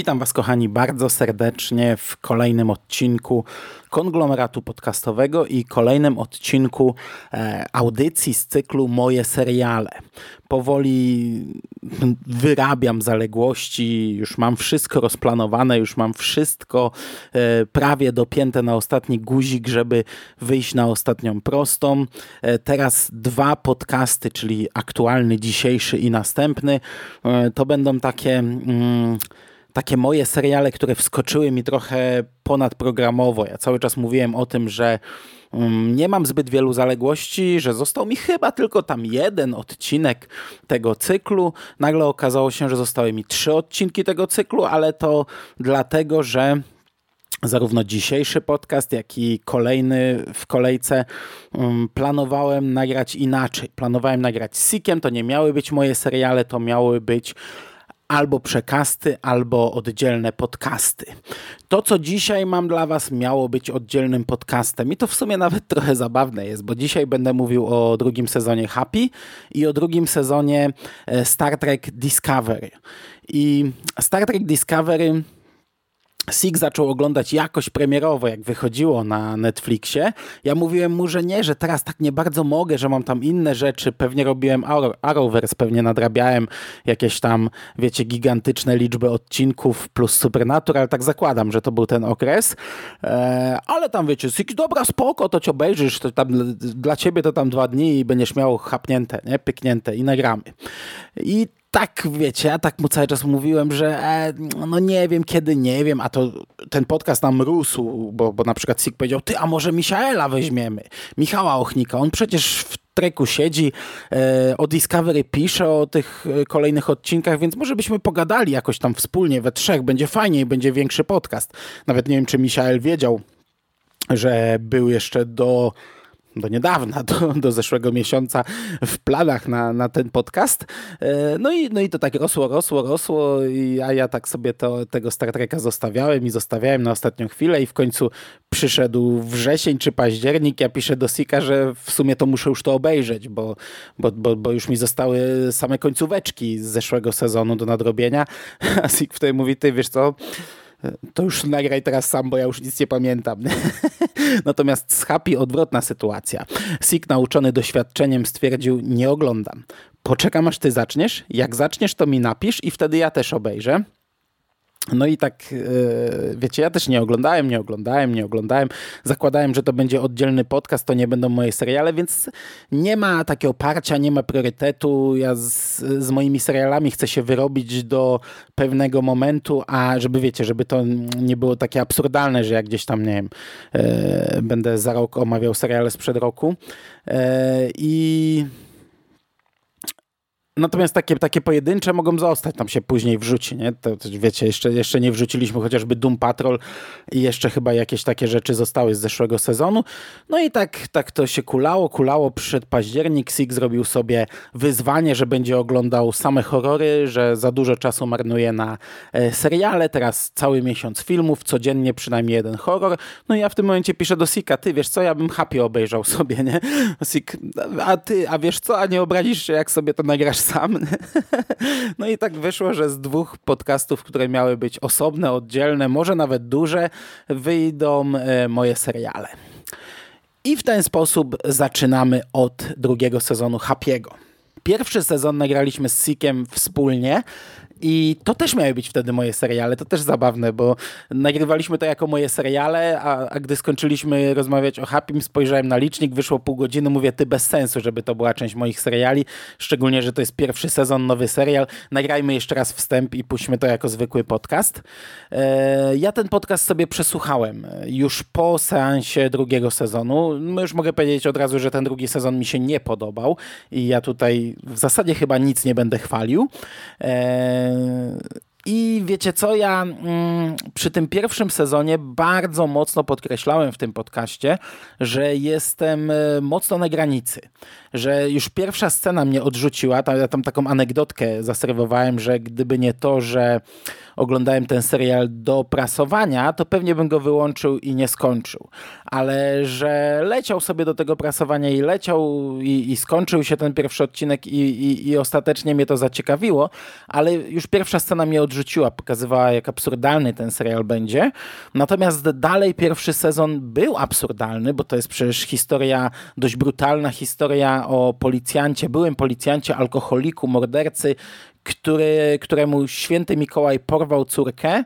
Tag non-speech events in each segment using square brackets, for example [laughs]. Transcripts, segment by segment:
Witam Was, kochani, bardzo serdecznie w kolejnym odcinku konglomeratu podcastowego i kolejnym odcinku e, audycji z cyklu Moje seriale. Powoli wyrabiam zaległości, już mam wszystko rozplanowane, już mam wszystko e, prawie dopięte na ostatni guzik, żeby wyjść na ostatnią prostą. E, teraz dwa podcasty, czyli aktualny, dzisiejszy i następny, to będą takie. Mm, takie moje seriale, które wskoczyły mi trochę ponadprogramowo. Ja cały czas mówiłem o tym, że um, nie mam zbyt wielu zaległości, że został mi chyba tylko tam jeden odcinek tego cyklu. Nagle okazało się, że zostały mi trzy odcinki tego cyklu, ale to dlatego, że zarówno dzisiejszy podcast, jak i kolejny w kolejce um, planowałem nagrać inaczej. Planowałem nagrać Sikiem, to nie miały być moje seriale, to miały być albo przekasty, albo oddzielne podcasty. To, co dzisiaj mam dla Was, miało być oddzielnym podcastem i to w sumie nawet trochę zabawne jest, bo dzisiaj będę mówił o drugim sezonie Happy i o drugim sezonie e, Star Trek Discovery. I Star Trek Discovery Sig zaczął oglądać jakoś premierowo, jak wychodziło na Netflixie. Ja mówiłem mu, że nie, że teraz tak nie bardzo mogę, że mam tam inne rzeczy. Pewnie robiłem Arrowverse, pewnie nadrabiałem jakieś tam, wiecie, gigantyczne liczby odcinków plus Supernatural. Tak zakładam, że to był ten okres. Eee, ale tam, wiecie, Sig, dobra, spoko, to ci obejrzysz, to tam dla ciebie to tam dwa dni i będziesz miał chapnięte, nie? Pyknięte i nagramy. I tak, wiecie, ja tak mu cały czas mówiłem, że e, no nie wiem kiedy, nie wiem, a to ten podcast nam rósł, bo, bo na przykład Sik powiedział, ty, a może Michaela weźmiemy, Michała Ochnika, on przecież w treku siedzi, e, o Discovery pisze o tych e, kolejnych odcinkach, więc może byśmy pogadali jakoś tam wspólnie we trzech, będzie fajniej, będzie większy podcast. Nawet nie wiem, czy Michael wiedział, że był jeszcze do do niedawna, do, do zeszłego miesiąca w planach na, na ten podcast. E, no i, no i to tak rosło, rosło, rosło, i, a ja tak sobie to, tego Star Treka zostawiałem i zostawiałem na ostatnią chwilę i w końcu przyszedł wrzesień czy październik, ja piszę do Sika, że w sumie to muszę już to obejrzeć, bo, bo, bo, bo już mi zostały same końcóweczki z zeszłego sezonu do nadrobienia, [laughs] a Sik wtedy mówi, ty wiesz co, to już nagraj teraz sam, bo ja już nic nie pamiętam. [laughs] Natomiast z Happy odwrotna sytuacja. Sik nauczony doświadczeniem stwierdził, nie oglądam. Poczekam aż ty zaczniesz, jak zaczniesz to mi napisz i wtedy ja też obejrzę. No i tak, e, wiecie, ja też nie oglądałem, nie oglądałem, nie oglądałem. Zakładałem, że to będzie oddzielny podcast, to nie będą moje seriale, więc nie ma takiego oparcia, nie ma priorytetu. Ja z, z moimi serialami chcę się wyrobić do pewnego momentu, a żeby, wiecie, żeby to nie było takie absurdalne, że jak gdzieś tam, nie wiem, e, będę za rok omawiał seriale sprzed roku. E, I Natomiast takie, takie pojedyncze mogą zostać, tam się później wrzuci, nie? To, to, wiecie, jeszcze, jeszcze nie wrzuciliśmy chociażby Doom Patrol i jeszcze chyba jakieś takie rzeczy zostały z zeszłego sezonu. No i tak, tak to się kulało, kulało, przyszedł październik, Six zrobił sobie wyzwanie, że będzie oglądał same horrory, że za dużo czasu marnuje na e, seriale, teraz cały miesiąc filmów, codziennie przynajmniej jeden horror. No i ja w tym momencie piszę do Sika, ty wiesz co, ja bym Happy obejrzał [laughs] sobie, nie? Sik, a ty, a wiesz co, a nie obrazisz się, jak sobie to nagrasz sam. [laughs] No i tak wyszło, że z dwóch podcastów, które miały być osobne, oddzielne, może nawet duże, wyjdą e, moje seriale. I w ten sposób zaczynamy od drugiego sezonu Happy'ego. Pierwszy sezon nagraliśmy z Sikiem wspólnie i to też miały być wtedy moje seriale, to też zabawne, bo nagrywaliśmy to jako moje seriale, a, a gdy skończyliśmy rozmawiać o Happym, spojrzałem na licznik, wyszło pół godziny, mówię, ty bez sensu, żeby to była część moich seriali, szczególnie, że to jest pierwszy sezon, nowy serial. Nagrajmy jeszcze raz wstęp i puśćmy to jako zwykły podcast. E, ja ten podcast sobie przesłuchałem już po seansie drugiego sezonu. No już mogę powiedzieć od razu, że ten drugi sezon mi się nie podobał i ja tutaj w zasadzie chyba nic nie będę chwalił. E, I wiecie co, ja mm, przy tym pierwszym sezonie bardzo mocno podkreślałem w tym podcaście, że jestem e, mocno na granicy, że już pierwsza scena mnie odrzuciła, tam, ja tam taką anegdotkę zaserwowałem, że gdyby nie to, że oglądałem ten serial do prasowania, to pewnie bym go wyłączył i nie skończył. Ale że leciał sobie do tego prasowania i leciał i, i skończył się ten pierwszy odcinek i, i, i ostatecznie mnie to zaciekawiło, ale już pierwsza scena mnie odrzuciła, pokazywała jak absurdalny ten serial będzie. Natomiast dalej pierwszy sezon był absurdalny, bo to jest przecież historia, dość brutalna historia o policjancie, byłym policjancie, alkoholiku, mordercy, który, któremu święty Mikołaj porwał córkę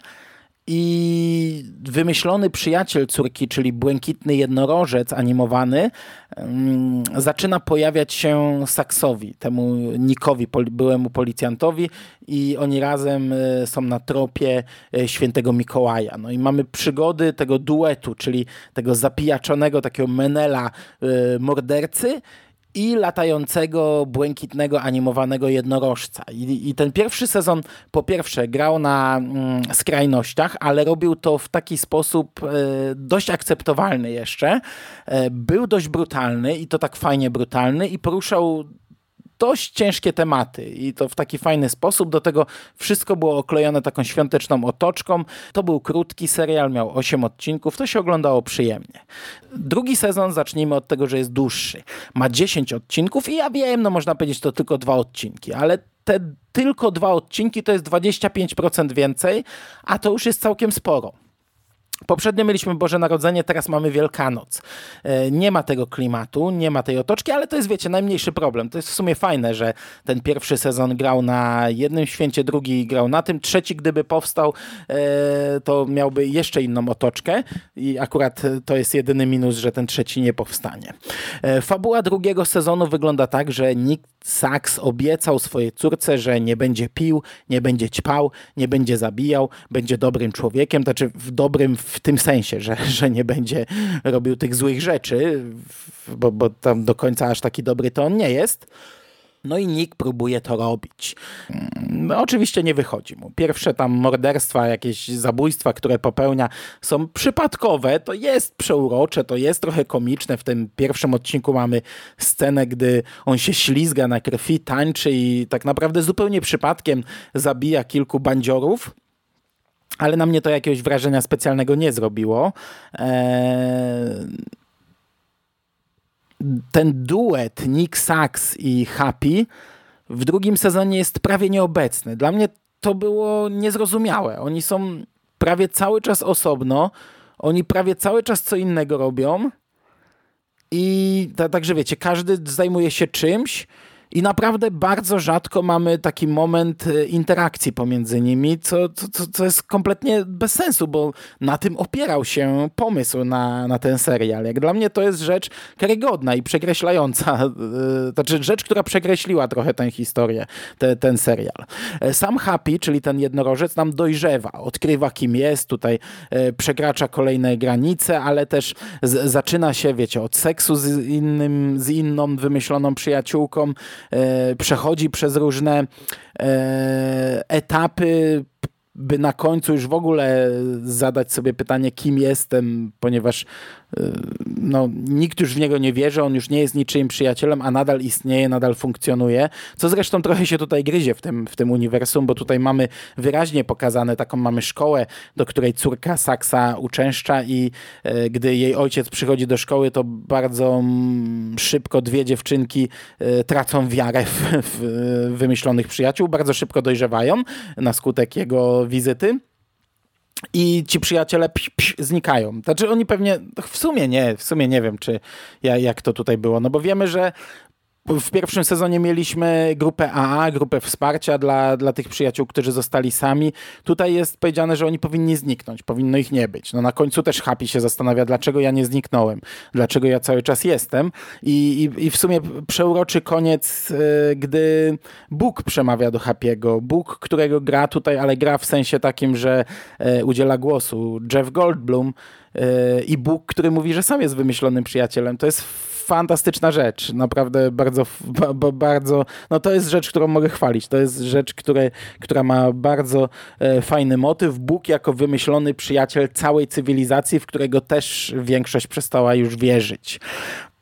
i wymyślony przyjaciel córki, czyli błękitny jednorożec animowany, um, zaczyna pojawiać się Saksowi, temu Nikowi, byłemu policjantowi i oni razem y, są na tropie y, świętego Mikołaja. No i mamy przygody tego duetu, czyli tego zapijaczonego takiego menela y, mordercy i latającego, błękitnego, animowanego jednorożca. I, I, ten pierwszy sezon po pierwsze grał na mm, skrajnościach, ale robił to w taki sposób e, dość akceptowalny jeszcze. E, był dość brutalny i to tak fajnie brutalny i poruszał dość ciężkie tematy i to w taki fajny sposób. Do tego wszystko było oklejone taką świąteczną otoczką. To był krótki serial, miał 8 odcinków, to się oglądało przyjemnie. Drugi sezon, zacznijmy od tego, że jest dłuższy. Ma 10 odcinków i ja wiem, no można powiedzieć, to tylko dwa odcinki, ale te tylko dwa odcinki to jest 25% więcej, a to już jest całkiem sporo. Poprzednio mieliśmy Boże Narodzenie, teraz mamy Wielkanoc. E, nie ma tego klimatu, nie ma tej otoczki, ale to jest, wiecie, najmniejszy problem. To jest w sumie fajne, że ten pierwszy sezon grał na jednym święcie, drugi grał na tym, trzeci gdyby powstał, e, to miałby jeszcze inną otoczkę i akurat to jest jedyny minus, że ten trzeci nie powstanie. E, fabuła drugiego sezonu wygląda tak, że nikt Saks obiecał swojej córce, że nie będzie pił, nie będzie ćpał, nie będzie zabijał, będzie dobrym człowiekiem, znaczy w dobrym w tym sensie, że, [laughs] że nie będzie robił tych złych rzeczy, bo, bo tam do końca aż taki dobry to on nie jest. No i Nick próbuje to robić. No, oczywiście nie wychodzi mu. Pierwsze tam morderstwa, jakieś zabójstwa, które popełnia są przypadkowe. To jest przeurocze, to jest trochę komiczne. W tym pierwszym odcinku mamy scenę, gdy on się ślizga na krwi, tańczy i tak naprawdę zupełnie przypadkiem zabija kilku bandziorów ale na mnie to jakiegoś wrażenia specjalnego nie zrobiło. Eee ten duet Nick Sachs i Happy w drugim sezonie jest prawie nieobecny. Dla mnie to było niezrozumiałe. Oni są prawie cały czas osobno, oni prawie cały czas co innego robią i także wiecie, każdy zajmuje się czymś i naprawdę bardzo rzadko mamy taki moment e, interakcji pomiędzy nimi, co, co, co jest kompletnie bez sensu, bo na tym opierał się pomysł na, na ten serial. Jak dla mnie to jest rzecz karygodna i przekreślająca, e, [laughs] znaczy rzecz, która przekreśliła trochę tę historię, te, ten serial. E, sam Happy, czyli ten jednorożec, nam dojrzewa, odkrywa kim jest, tutaj przekracza kolejne granice, ale też z, zaczyna się, wiecie, od seksu z innym, z inną wymyśloną przyjaciółką, E, przechodzi przez różne e, etapy by na końcu już w ogóle zadać sobie pytanie, kim jestem, ponieważ no, nikt już w niego nie wierzy, on już nie jest niczyim przyjacielem, a nadal istnieje, nadal funkcjonuje, co zresztą trochę się tutaj gryzie w tym, w tym uniwersum, bo tutaj mamy wyraźnie pokazane, taką mamy szkołę, do której córka Saksa uczęszcza i e, gdy jej ojciec przychodzi do szkoły, to bardzo mm, szybko dwie dziewczynki e, tracą wiarę w, w wymyślonych przyjaciół, bardzo szybko dojrzewają na skutek jego wizyty. I ci przyjaciele pś, pś, znikają. Znaczy oni pewnie, w sumie nie, w sumie nie wiem, czy jak to tutaj było, no bo wiemy, że w pierwszym sezonie mieliśmy grupę AA, grupę wsparcia dla, dla tych przyjaciół, którzy zostali sami. Tutaj jest powiedziane, że oni powinni zniknąć, powinno ich nie być. No na końcu też Happy się zastanawia, dlaczego ja nie zniknąłem, dlaczego ja cały czas jestem. I, i, i w sumie przeuroczy koniec, yy, gdy Bóg przemawia do Happy'ego. Bóg, którego gra tutaj, ale gra w sensie takim, że yy, udziela głosu. Jeff Goldblum yy, i Bóg, który mówi, że sam jest wymyślonym przyjacielem. To jest fantastyczna rzecz. Naprawdę bardzo, bardzo, no to jest rzecz, którą mogę chwalić. To jest rzecz, które, która ma bardzo e, fajny motyw. Bóg jako wymyślony przyjaciel całej cywilizacji, w którego też większość przestała już wierzyć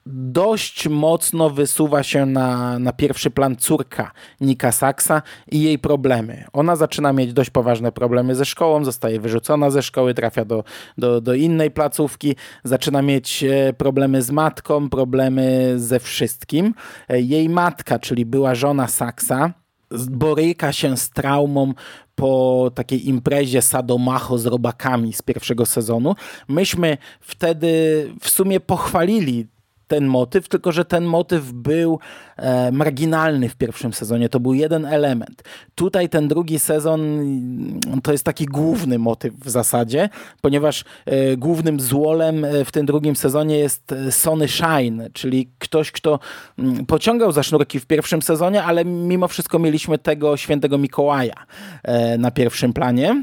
dość mocno wysuwa się na, na pierwszy plan córka Nika Saxa i jej problemy. Ona zaczyna mieć dość poważne problemy ze szkołą, zostaje wyrzucona ze szkoły, trafia do, do, do innej placówki, zaczyna mieć e, problemy z matką, problemy ze wszystkim. E, jej matka, czyli była żona Saxa, boryka się z traumą po takiej imprezie Sadomacho z robakami z pierwszego sezonu. Myśmy wtedy w sumie pochwalili ten motyw, tylko że ten motyw był e, marginalny w pierwszym sezonie. To był jeden element. Tutaj ten drugi sezon to jest taki główny motyw w zasadzie, ponieważ e, głównym złolem e, w tym drugim sezonie jest Sony Shine, czyli ktoś, kto mm, pociągał za sznurki w pierwszym sezonie, ale mimo wszystko mieliśmy tego świętego Mikołaja na pierwszym planie.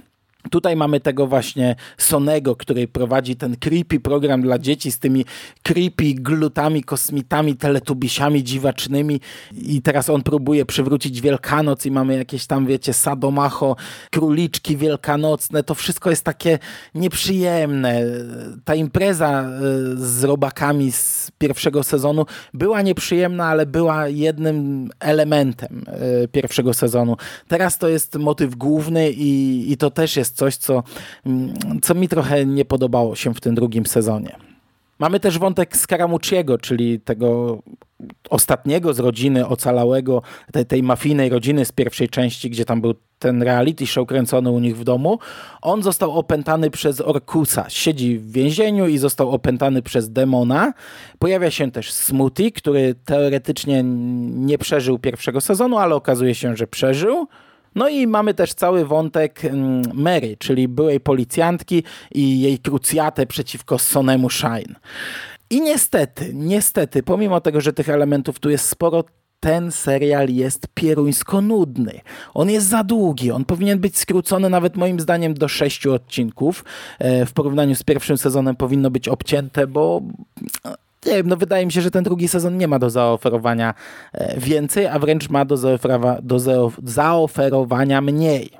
Tutaj mamy tego właśnie Sonego, który prowadzi ten creepy program dla dzieci z tymi creepy glutami, kosmitami, teletubisiami dziwacznymi i teraz on próbuje przywrócić Wielkanoc i mamy jakieś tam, wiecie, sadomacho, króliczki wielkanocne. To wszystko jest takie nieprzyjemne. Ta impreza e, z robakami z pierwszego sezonu była nieprzyjemna, ale była jednym elementem e, pierwszego sezonu. Teraz to jest motyw główny i, i to też jest jest coś, co, mm, co mi trochę nie podobało się w tym drugim sezonie. Mamy też wątek Scaramucciego, czyli tego ostatniego z rodziny ocalałego, tej, tej mafijnej rodziny z pierwszej części, gdzie tam był ten reality show kręcony u nich w domu. On został opętany przez Orkusa. Siedzi w więzieniu i został opętany przez demona. Pojawia się też Smoothie, który teoretycznie nie przeżył pierwszego sezonu, ale okazuje się, że przeżył. No i mamy też cały wątek mm, Mary, czyli byłej policjantki i jej krucjatę przeciwko Sonemu Shine. I niestety, niestety, pomimo tego, że tych elementów tu jest sporo, ten serial jest pieruńsko nudny. On jest za długi, on powinien być skrócony nawet moim zdaniem do sześciu odcinków. E, w porównaniu z pierwszym sezonem powinno być obcięte, bo nie wiem, no wydaje mi się, że ten drugi sezon nie ma do zaoferowania e, więcej, a wręcz ma do, do zaoferowania mniej.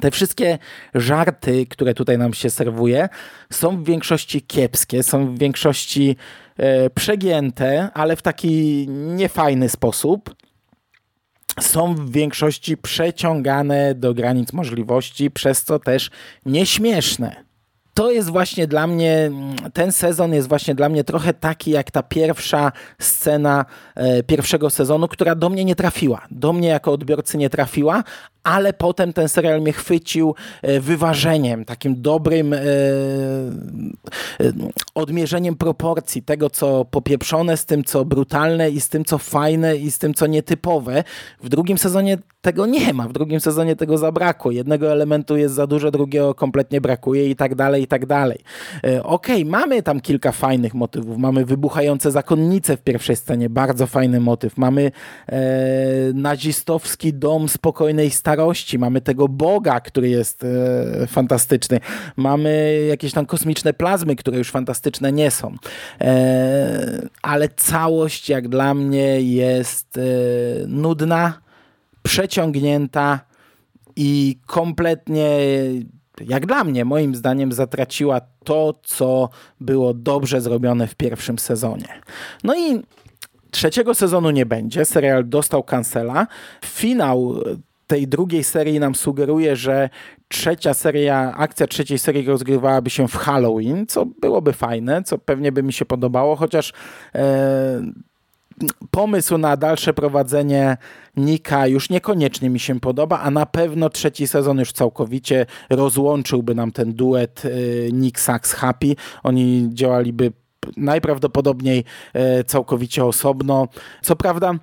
Te wszystkie żarty, które tutaj nam się serwuje, są w większości kiepskie, są w większości e, przegięte, ale w taki niefajny sposób. Są w większości przeciągane do granic możliwości, przez co też nieśmieszne to jest właśnie dla mnie, ten sezon jest właśnie dla mnie trochę taki jak ta pierwsza scena e, pierwszego sezonu, która do mnie nie trafiła. Do mnie jako odbiorcy nie trafiła, ale potem ten serial mnie chwycił e, wyważeniem, takim dobrym e, odmierzeniem proporcji tego, co popieprzone z tym, co brutalne i z tym, co fajne i z tym, co nietypowe. W drugim sezonie tego nie ma, w drugim sezonie tego zabrakło. Jednego elementu jest za dużo, drugiego kompletnie brakuje i tak dalej, i tak dalej. Okej, okay, mamy tam kilka fajnych motywów. Mamy wybuchające zakonnice w pierwszej scenie, bardzo fajny motyw. Mamy e, nazistowski dom spokojnej starości, mamy tego Boga, który jest e, fantastyczny, mamy jakieś tam kosmiczne plazmy, które już fantastyczne nie są. E, ale całość jak dla mnie jest e, nudna, przeciągnięta i kompletnie jak dla mnie, moim zdaniem, zatraciła to, co było dobrze zrobione w pierwszym sezonie. No i trzeciego sezonu nie będzie. Serial dostał kancela. Finał tej drugiej serii nam sugeruje, że trzecia seria, akcja trzeciej serii rozgrywałaby się w Halloween, co byłoby fajne, co pewnie by mi się podobało, chociaż e, pomysł na dalsze prowadzenie Nika już niekoniecznie mi się podoba, a na pewno trzeci sezon już całkowicie rozłączyłby nam ten duet e, Nick Sax Happy. Oni działaliby najprawdopodobniej e, całkowicie osobno. Co prawda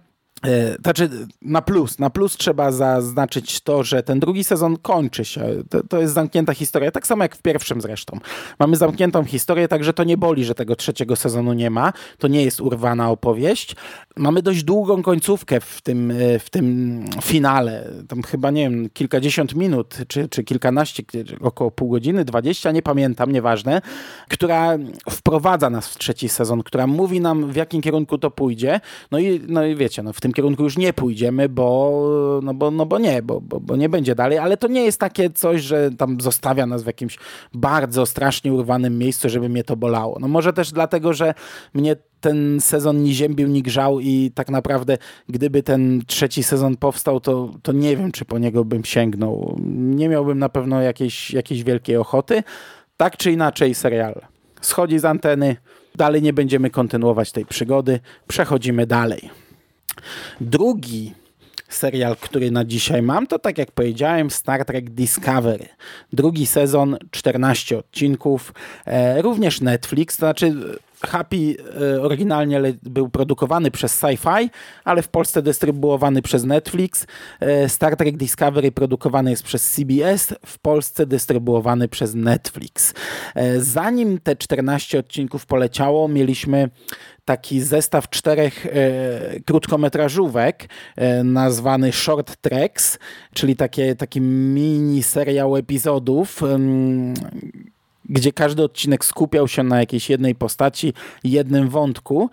znaczy, na plus, na plus trzeba zaznaczyć to, że ten drugi sezon kończy się. To, to, jest zamknięta historia, tak samo jak w pierwszym zresztą. Mamy zamkniętą historię, także to nie boli, że tego trzeciego sezonu nie ma. To nie jest urwana opowieść. Mamy dość długą końcówkę w tym, e, w tym finale. Tam chyba, nie wiem, kilkadziesiąt minut, czy, czy kilkanaście, około pół godziny, dwadzieścia, nie pamiętam, nieważne, która wprowadza nas w trzeci sezon, która mówi nam, w jakim kierunku to pójdzie. No i, no i wiecie, no w tym tym kierunku już nie pójdziemy, bo, no bo, no bo nie, bo, bo, bo nie będzie dalej, ale to nie jest takie coś, że tam zostawia nas w jakimś bardzo strasznie urwanym miejscu, żeby mnie to bolało. No może też dlatego, że mnie ten sezon nie ziębił, nie grzał i tak naprawdę gdyby ten trzeci sezon powstał, to, to nie wiem, czy po niego bym sięgnął. Nie miałbym na pewno jakiejś, jakiejś wielkiej ochoty. Tak czy inaczej serial schodzi z anteny, dalej nie będziemy kontynuować tej przygody, przechodzimy dalej. Drugi serial, który na dzisiaj mam, to tak jak powiedziałem, Star Trek Discovery. Drugi sezon, 14 odcinków, e, również Netflix, to znaczy Happy e, oryginalnie był produkowany przez Sci-Fi, ale w Polsce dystrybuowany przez Netflix. E, Star Trek Discovery produkowany jest przez CBS, w Polsce dystrybuowany przez Netflix. E, zanim te 14 odcinków poleciało, mieliśmy taki zestaw czterech krótkometrażówek nazwany Short Tracks, czyli takie, taki mini serial epizodów. Gdzie każdy odcinek skupiał się na jakiejś jednej postaci, jednym wątku.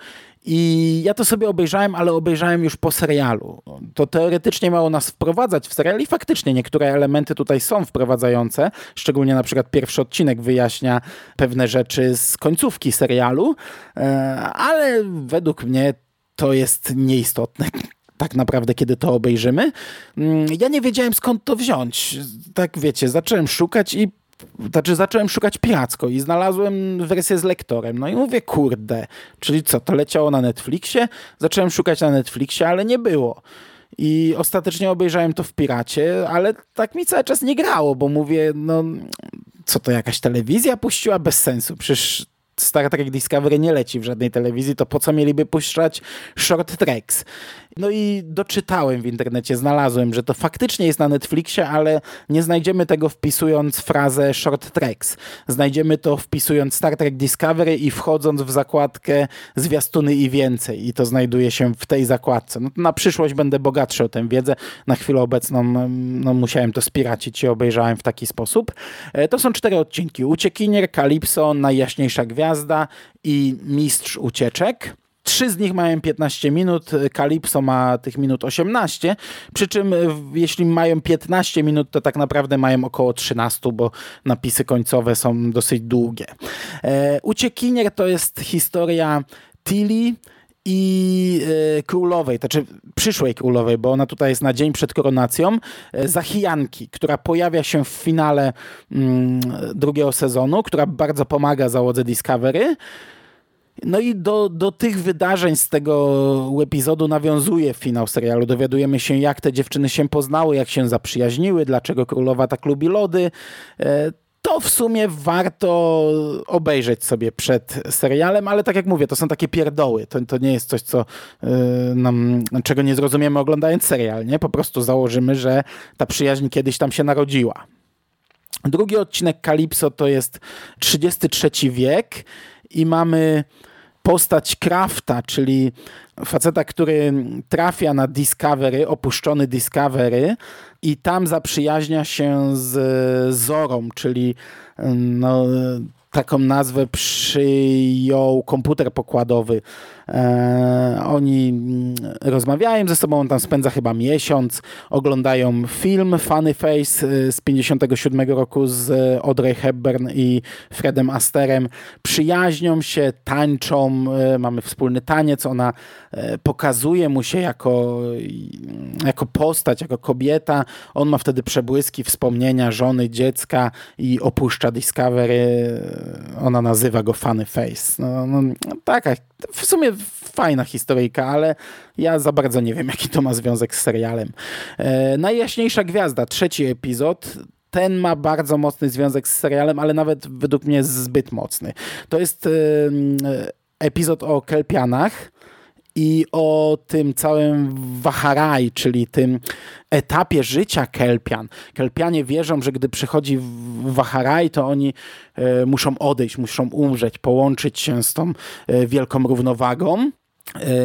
I ja to sobie obejrzałem, ale obejrzałem już po serialu. To teoretycznie miało nas wprowadzać w serial i faktycznie niektóre elementy tutaj są wprowadzające, szczególnie na przykład pierwszy odcinek wyjaśnia pewne rzeczy z końcówki serialu, e, ale według mnie to jest nieistotne [laughs] tak naprawdę, kiedy to obejrzymy. Mm, ja nie wiedziałem skąd to wziąć. Tak wiecie, zacząłem szukać i znaczy zacząłem szukać piracko i znalazłem wersję z lektorem. No i mówię, kurde, czyli co, to leciało na Netflixie? Zacząłem szukać na Netflixie, ale nie było. I ostatecznie obejrzałem to w piracie, ale tak mi cały czas nie grało, bo mówię, no co to jakaś telewizja puściła? Bez sensu. Przecież Star Trek Discovery nie leci w żadnej telewizji, to po co mieliby puszczać short tracks? No i doczytałem w internecie, znalazłem, że to faktycznie jest na Netflixie, ale nie znajdziemy tego wpisując frazę short tracks. Znajdziemy to wpisując Star Trek Discovery i wchodząc w zakładkę zwiastuny i więcej. I to znajduje się w tej zakładce. No na przyszłość będę bogatszy o tę wiedzę. Na chwilę obecną no, musiałem to spiracić i obejrzałem w taki sposób. E, to są cztery odcinki. Uciekinier, Kalipso, Najjaśniejsza Gwiazda i Mistrz Ucieczek. Trzy z nich mają 15 minut, Calypso ma tych minut 18, przy czym jeśli mają 15 minut, to tak naprawdę mają około 13, bo napisy końcowe są dosyć długie. E, Uciekinier to jest historia Tilly, i e, królowej, znaczy przyszłej królowej, bo ona tutaj jest na dzień przed koronacją, e, Zachijanki, która pojawia się w finale mm, drugiego sezonu, która bardzo pomaga załodze Discovery. No i do, do tych wydarzeń z tego epizodu nawiązuje finał serialu. Dowiadujemy się, jak te dziewczyny się poznały, jak się zaprzyjaźniły, dlaczego królowa tak lubi lody. To w sumie warto obejrzeć sobie przed serialem, ale tak jak mówię, to są takie pierdoły. To, to nie jest coś, co yy, nam, czego nie zrozumiemy oglądając serial. Nie? Po prostu założymy, że ta przyjaźń kiedyś tam się narodziła. Drugi odcinek Kalipso to jest 33 wiek i mamy postać Krafta, czyli faceta, który trafia na Discovery, opuszczony Discovery i tam zaprzyjaźnia się z Zorą, czyli no, taką nazwę przyjął komputer pokładowy. E, oni mm, rozmawiają ze sobą, on tam spędza chyba miesiąc, oglądają film Funny Face e, z 57 roku z Audrey Hepburn i Fredem Asterem. Przyjaźnią się, tańczą, e, mamy wspólny taniec, ona e, pokazuje mu się jako, jako postać, jako kobieta. On ma wtedy przebłyski, wspomnienia żony, dziecka i opuszcza Discovery. Ona nazywa go Funny Face. No, no, taka w sumie fajna historyjka, ale ja za bardzo nie wiem, jaki to ma związek z serialem. E, Najjaśniejsza Gwiazda, trzeci epizod. Ten ma bardzo mocny związek z serialem, ale nawet według mnie zbyt mocny. To jest e, epizod o Kelpianach i o tym całym Waharaj, czyli tym etapie życia Kelpian. Kelpianie wierzą, że gdy przychodzi Waharaj, to oni e, muszą odejść, muszą umrzeć, połączyć się z tą e, wielką równowagą.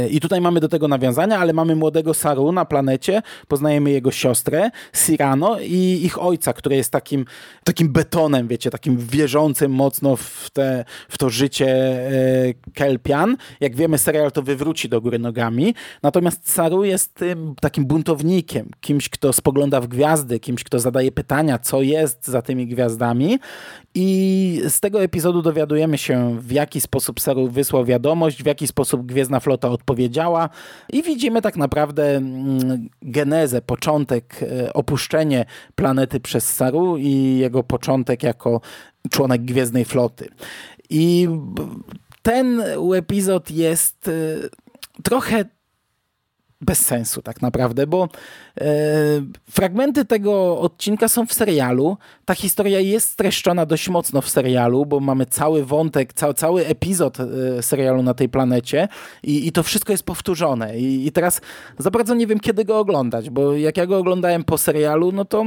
I tutaj mamy do tego nawiązania, ale mamy młodego Saru na planecie, poznajemy jego siostrę, Sirano i ich ojca, który jest takim, takim betonem, wiecie, takim wierzącym mocno w, te, w to życie e, Kelpian. Jak wiemy, serial to wywróci do góry nogami, natomiast Saru jest takim buntownikiem, kimś, kto spogląda w gwiazdy, kimś, kto zadaje pytania, co jest za tymi gwiazdami i z tego epizodu dowiadujemy się, w jaki sposób Saru wysłał wiadomość, w jaki sposób Gwiezdna odpowiedziała i widzimy tak naprawdę mm, genezę, początek, e, opuszczenie planety przez Saru i jego początek jako członek Gwiezdnej Floty. I ten epizod jest e, trochę bez sensu tak naprawdę, bo e, fragmenty tego odcinka są w serialu. Ta historia jest streszczona dość mocno w serialu, bo mamy cały wątek, ca cały epizod e, serialu na tej planecie i, i to wszystko jest powtórzone. I, I, teraz za bardzo nie wiem, kiedy go oglądać, bo jak ja go oglądałem po serialu, no to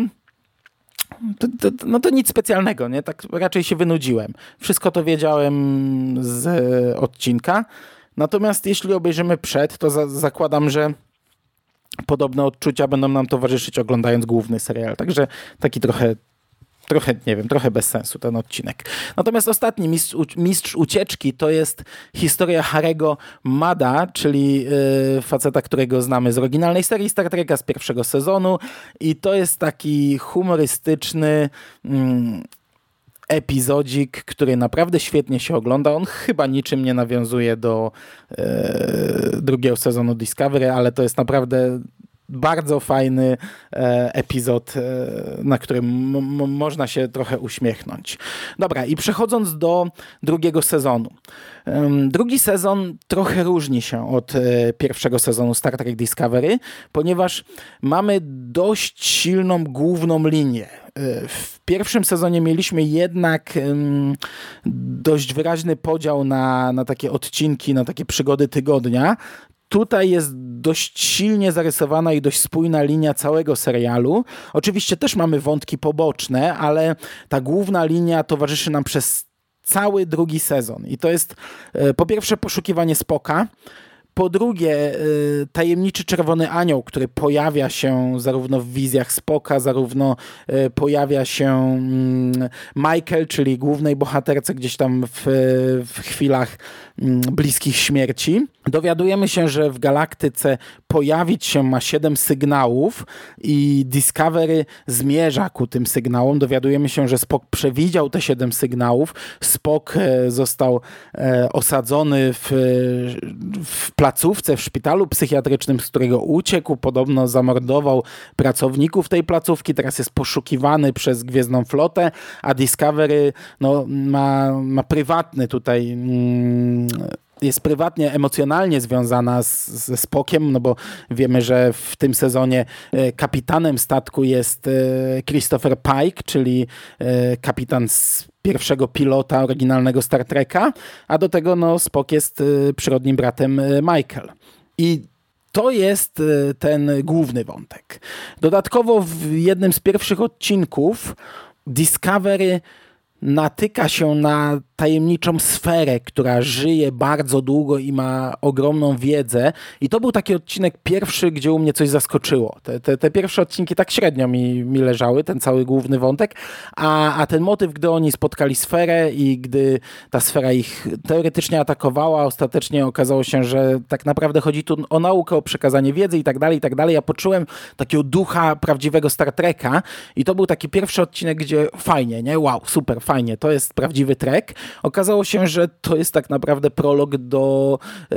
to, to, no to nic specjalnego, nie? Tak raczej się wynudziłem. Wszystko to wiedziałem z odcinka. Natomiast jeśli obejrzymy przed, to za zakładam, że podobne odczucia będą nam towarzyszyć oglądając główny serial. Także taki trochę trochę, nie wiem, trochę bez sensu ten odcinek. Natomiast ostatni mistrz, mistrz ucieczki to jest historia Harego Mada, czyli yy, faceta, którego znamy z oryginalnej serii Star Treka z pierwszego sezonu i to jest taki humorystyczny yy, epizodzik, który naprawdę świetnie się ogląda. On chyba niczym nie nawiązuje do e, drugiego sezonu Discovery, ale to jest naprawdę bardzo fajny e, epizod, e, na którym można się trochę uśmiechnąć. Dobra, i przechodząc do drugiego sezonu. Drugi sezon trochę różni się od e, pierwszego sezonu Star Trek Discovery, ponieważ mamy dość silną główną linię. E, w pierwszym sezonie mieliśmy jednak dość wyraźny podział na, na takie odcinki, na takie przygody tygodnia. Tutaj jest dość silnie zarysowana i dość spójna linia całego serialu. Oczywiście też mamy wątki poboczne, ale ta główna linia towarzyszy nam przez cały drugi sezon. I to jest e, po pierwsze poszukiwanie spoka, po drugie, y, tajemniczy czerwony anioł, który pojawia się zarówno w wizjach Spoka, zarówno y, pojawia się mm, Michael, czyli głównej bohaterce gdzieś tam w, w chwilach mm, bliskich śmierci. Dowiadujemy się, że w galaktyce pojawić się ma siedem sygnałów i Discovery zmierza ku tym sygnałom. Dowiadujemy się, że Spock przewidział te siedem sygnałów. Spock e, został e, osadzony w, w placówce, w szpitalu psychiatrycznym, z którego uciekł. Podobno zamordował pracowników tej placówki. Teraz jest poszukiwany przez Gwiezdną Flotę, a Discovery no, ma, ma prywatny tutaj mm, jest prywatnie, emocjonalnie związana z, ze Spokiem, no bo wiemy, że w tym sezonie e, kapitanem statku jest e, Christopher Pike, czyli e, kapitan z pierwszego pilota oryginalnego Star Treka, a do tego no, Spock jest przyrodnim bratem Michael. I to jest ten główny wątek. Dodatkowo w jednym z pierwszych odcinków Discovery natyka się na tajemniczą sferę, która żyje bardzo długo i ma ogromną wiedzę. I to był taki odcinek pierwszy, gdzie u mnie coś zaskoczyło. Te, te, te pierwsze odcinki tak średnio mi, mi leżały, ten cały główny wątek, a, a ten motyw, gdy oni spotkali sferę i gdy ta sfera ich teoretycznie atakowała, ostatecznie okazało się, że tak naprawdę chodzi tu o naukę, o przekazanie wiedzy i tak dalej, i tak dalej. Ja poczułem takiego ducha prawdziwego Star Treka i to był taki pierwszy odcinek, gdzie fajnie, nie? Wow, super, fajnie, to jest prawdziwy trek. Okazało się, że to jest tak naprawdę prolog do e,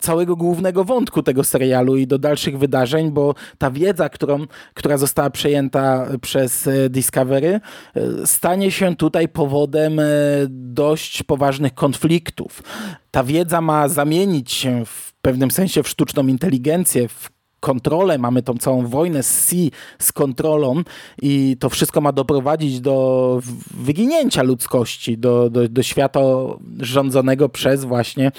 całego głównego wątku tego serialu i do dalszych wydarzeń, bo ta wiedza, którą, która została przejęta przez e, Discovery, e, stanie się tutaj powodem dość poważnych konfliktów. Ta wiedza ma zamienić się w pewnym sensie w sztuczną inteligencję, w kontrolę, mamy tą całą wojnę z Sea z kontrolą i to wszystko ma doprowadzić do wyginięcia ludzkości, do, do, do świata rządzonego przez właśnie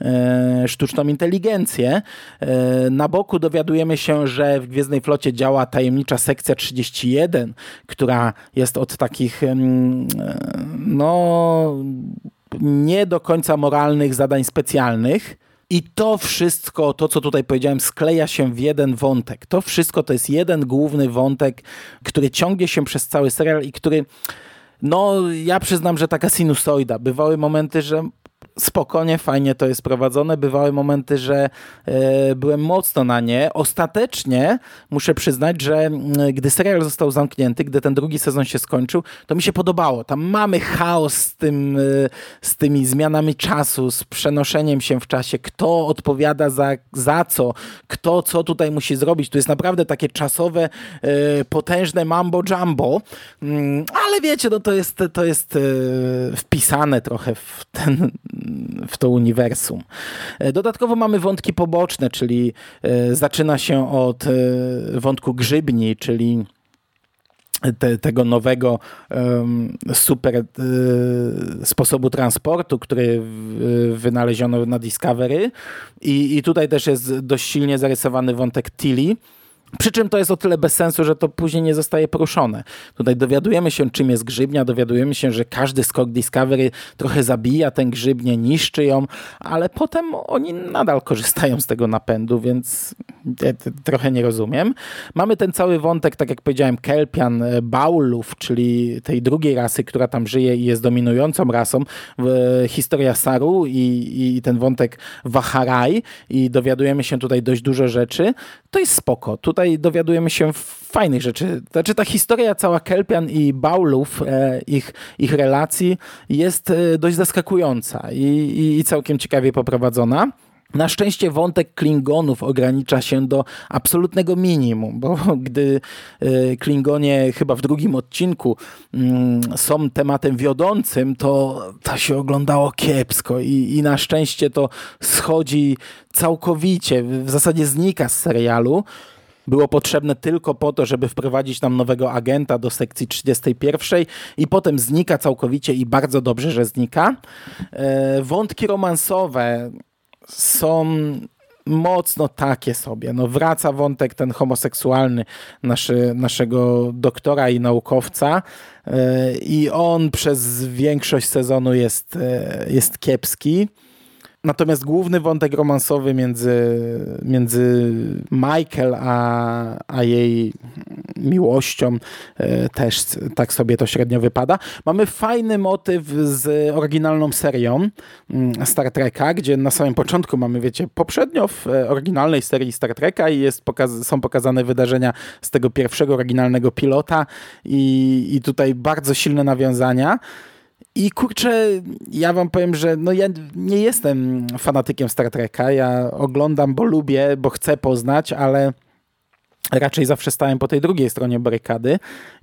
e, sztuczną inteligencję. E, na boku dowiadujemy się, że w Gwiezdnej Flocie działa tajemnicza sekcja 31, która jest od takich e, no nie do końca moralnych zadań specjalnych i to wszystko, to co tutaj powiedziałem, skleja się w jeden wątek. To wszystko to jest jeden główny wątek, który ciągnie się przez cały serial i który, no ja przyznam, że taka sinusoida. Bywały momenty, że spokojnie, fajnie to jest prowadzone. Bywały momenty, że e, byłem mocno na nie. Ostatecznie muszę przyznać, że gdy serial został zamknięty, gdy ten drugi sezon się skończył, to mi się podobało. Tam mamy chaos z, tym, e, z tymi zmianami czasu, z przenoszeniem się w czasie, kto odpowiada za, za co, kto co tutaj musi zrobić. Tu jest naprawdę takie czasowe, e, potężne mambo jumbo, mm, ale wiecie, no to jest, to jest wpisane trochę w ten w to uniwersum. E, dodatkowo mamy wątki poboczne, czyli e, zaczyna się od e, wątku grzybni, czyli te, tego nowego um, super y, sposobu transportu, który wynaleziono na Discovery. I, I tutaj też jest dość silnie zarysowany wątek Tilly, przy czym to jest o tyle bez sensu, że to później nie zostaje poruszone. Tutaj dowiadujemy się, czym jest grzybnia, dowiadujemy się, że każdy skok Discovery trochę zabija tę grzybnię, niszczy ją, ale potem oni nadal korzystają z tego napędu, więc trochę nie rozumiem. Mamy ten cały wątek, tak jak powiedziałem, Kelpian, e, Baulów, czyli tej drugiej rasy, która tam żyje i jest dominującą rasą. Historia Saru i, i ten wątek Waharaj i dowiadujemy się tutaj dość dużo rzeczy. To jest spoko. Tutaj tutaj dowiadujemy się fajnych rzeczy. Znaczy ta historia cała Kelpian i Baulów, e, ich, ich relacji jest e, dość zaskakująca i, i, i całkiem ciekawie poprowadzona. Na szczęście wątek Klingonów ogranicza się do absolutnego minimum, bo [laughs] gdy e, Klingonie chyba w drugim odcinku mm, są tematem wiodącym, to to się oglądało kiepsko i, i na szczęście to schodzi całkowicie, w zasadzie znika z serialu było potrzebne tylko po to, żeby wprowadzić nam nowego agenta do sekcji 31 i potem znika całkowicie i bardzo dobrze, że znika. E, wątki romansowe są mocno takie sobie. No wraca wątek ten homoseksualny naszy, naszego doktora i naukowca e, i on przez większość sezonu jest, e, jest kiepski. Natomiast główny wątek romansowy między, między Michael a, a jej miłością e, też tak sobie to średnio wypada. Mamy fajny motyw z oryginalną serią mm, Star Treka, gdzie na samym początku mamy, wiecie, poprzednio w e, oryginalnej serii Star Treka i jest pokaz są pokazane wydarzenia z tego pierwszego oryginalnego pilota i, i tutaj bardzo silne nawiązania. I kurczę, ja wam powiem, że no ja nie jestem fanatykiem Star Treka. Ja oglądam, bo lubię, bo chcę poznać, ale raczej zawsze stałem po tej drugiej stronie barykady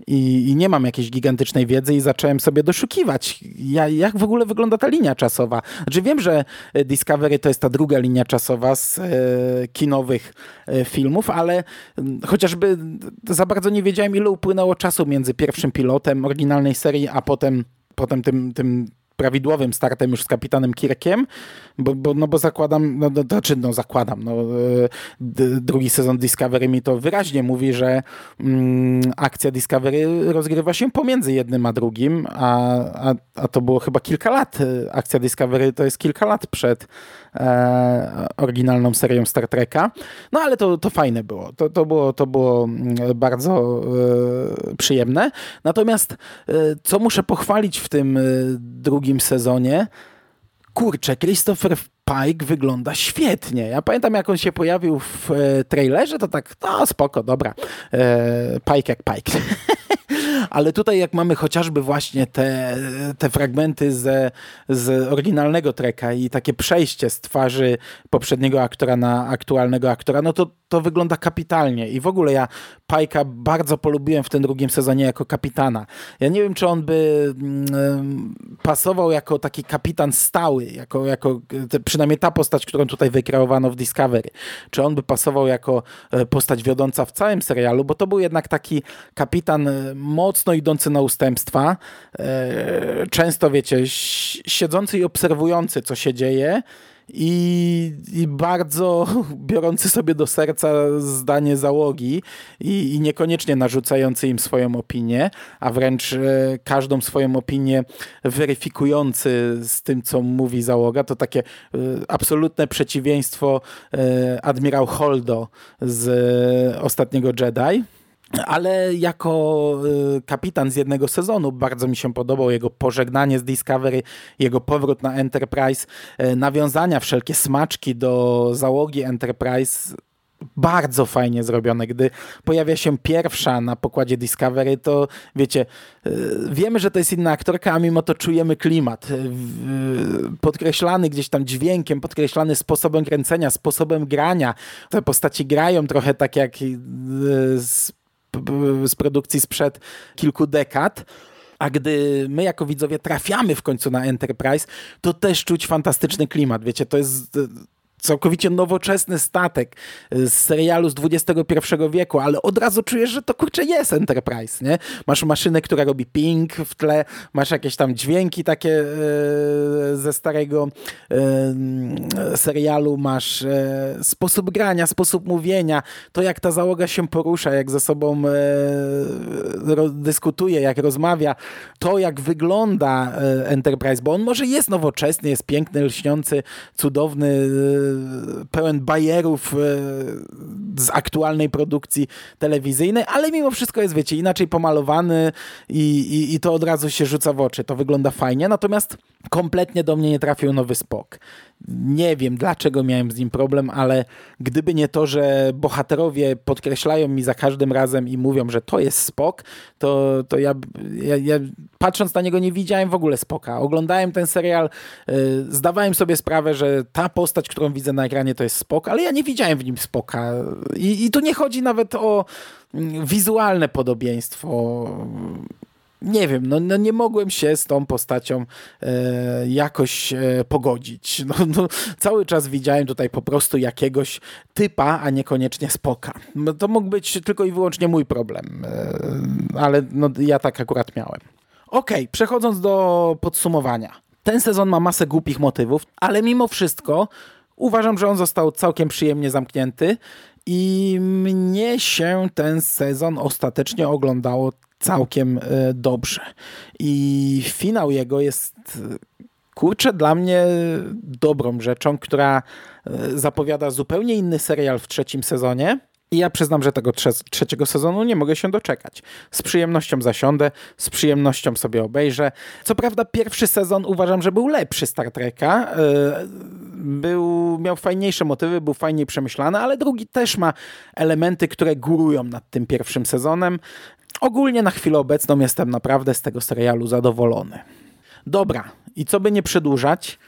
i, i, nie mam jakiejś gigantycznej wiedzy i zacząłem sobie doszukiwać, ja, jak w ogóle wygląda ta linia czasowa. Znaczy wiem, że Discovery to jest ta druga linia czasowa z e, kinowych e, filmów, ale chociażby za bardzo nie wiedziałem, ile upłynęło czasu między pierwszym pilotem oryginalnej serii, a potem potem tym, tym prawidłowym startem już z kapitanem Kirkiem, bo, bo, no bo zakładam, no, no, znaczy, no zakładam, no, e, drugi sezon Discovery mi to wyraźnie mówi, że mm, akcja Discovery rozgrywa się pomiędzy jednym a drugim, a, a, a to było chyba kilka lat. Akcja Discovery to jest kilka lat przed e, oryginalną serią Star Treka. No ale to, to fajne było. To, to było. to było mm, bardzo e, przyjemne. Natomiast e, co muszę pochwalić w tym e, drugim sezonie, kurczę, Christopher Pike wygląda świetnie. Ja pamiętam, jak on się pojawił w e, trailerze, to tak, no spoko, dobra. E, Pike jak Pike. [laughs] Ale tutaj jak mamy chociażby właśnie te, te fragmenty ze, z oryginalnego treka i takie przejście z twarzy poprzedniego aktora na aktualnego aktora, no to to wygląda kapitalnie i w ogóle ja Pajka bardzo polubiłem w tym drugim sezonie jako kapitana. Ja nie wiem, czy on by mm, pasował jako taki kapitan stały, jako, jako te, przynajmniej ta postać, którą tutaj wykreowano w Discovery, czy on by pasował jako e, postać wiodąca w całym serialu, bo to był jednak taki kapitan e, mocno idący na ustępstwa, e, często wiecie, siedzący i obserwujący, co się dzieje, i, i, bardzo [laughs] biorący sobie do serca zdanie załogi i, i, niekoniecznie narzucający im swoją opinię, a wręcz e, każdą swoją opinię weryfikujący z tym, co mówi załoga, to takie e, absolutne przeciwieństwo e, admirał Holdo z e, ostatniego Jedi ale jako y, kapitan z jednego sezonu bardzo mi się podobał jego pożegnanie z Discovery, jego powrót na Enterprise, y, nawiązania, wszelkie smaczki do załogi Enterprise bardzo fajnie zrobione. Gdy pojawia się pierwsza na pokładzie Discovery, to wiecie, y, wiemy, że to jest inna aktorka, a mimo to czujemy klimat. Podkreślany gdzieś tam dźwiękiem, podkreślany sposobem kręcenia, sposobem grania. Te postaci grają trochę tak jak z produkcji sprzed kilku dekad. A gdy my jako widzowie trafiamy w końcu na Enterprise, to też czuć fantastyczny klimat. Wiecie, to jest całkowicie nowoczesny statek z serialu z XXI wieku, ale od razu czujesz, że to kurczę jest Enterprise, nie? Masz maszynę, która robi ping w tle, masz jakieś tam dźwięki takie e, ze starego e, serialu, masz sposób grania, sposób mówienia, to jak ta załoga się porusza, jak ze sobą dyskutuje, jak rozmawia, to jak wygląda Enterprise, bo on może jest nowoczesny, jest piękny, lśniący, cudowny, pełen bajerów e, z aktualnej produkcji telewizyjnej, ale mimo wszystko jest, wiecie, inaczej pomalowany i, i, i to od razu się rzuca w oczy. To wygląda fajnie, natomiast kompletnie do mnie nie trafił nowy Spok. Nie wiem, dlaczego miałem z nim problem, ale gdyby nie to, że bohaterowie podkreślają mi za każdym razem i mówią, że to jest Spok, to, to ja, ja, ja patrząc na niego nie widziałem w ogóle Spoka. Oglądałem ten serial, yy, zdawałem sobie sprawę, że ta postać, którą widzę na ekranie to jest Spok, ale ja nie widziałem w nim Spoka. I, i tu nie chodzi nawet o mm, wizualne podobieństwo nie wiem, no, no, nie mogłem się z tą postacią e, jakoś e, pogodzić. [laughs] No, no, cały czas widziałem tutaj po prostu jakiegoś typa, a niekoniecznie spoka. No, to mógł być tylko i wyłącznie mój problem, e, ale no, ja tak akurat miałem. Okej, okay, przechodząc do podsumowania. Ten sezon ma masę głupich motywów, ale mimo wszystko uważam, że on został całkiem przyjemnie zamknięty i mnie się ten sezon ostatecznie oglądało całkiem e, dobrze. I finał jego jest kurczę dla mnie dobrą rzeczą, która e, zapowiada zupełnie inny serial w trzecim sezonie. I ja przyznam, że tego trze trzeciego sezonu nie mogę się doczekać. Z przyjemnością zasiądę, z przyjemnością sobie obejrzę. Co prawda pierwszy sezon uważam, że był lepszy Star Treka. E, był, miał fajniejsze motywy, był fajniej przemyślany, ale drugi też ma elementy, które górują nad tym pierwszym sezonem. Ogólnie na chwilę obecną jestem naprawdę z tego serialu zadowolony. Dobra, i co by nie przedłużać,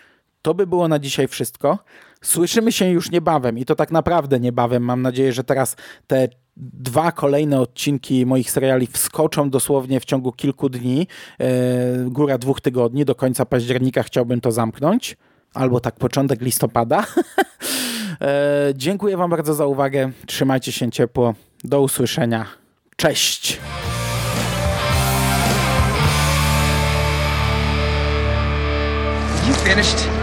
to by było na dzisiaj wszystko. Słyszymy się już niebawem i to tak naprawdę niebawem. Mam nadzieję, że teraz te dwa kolejne odcinki moich seriali wskoczą dosłownie w ciągu kilku dni, e, góra dwóch tygodni, do końca października chciałbym to zamknąć, albo tak początek listopada. [laughs] E, dziękuję Wam bardzo za uwagę, trzymajcie się ciepło, do usłyszenia, cześć! You finished?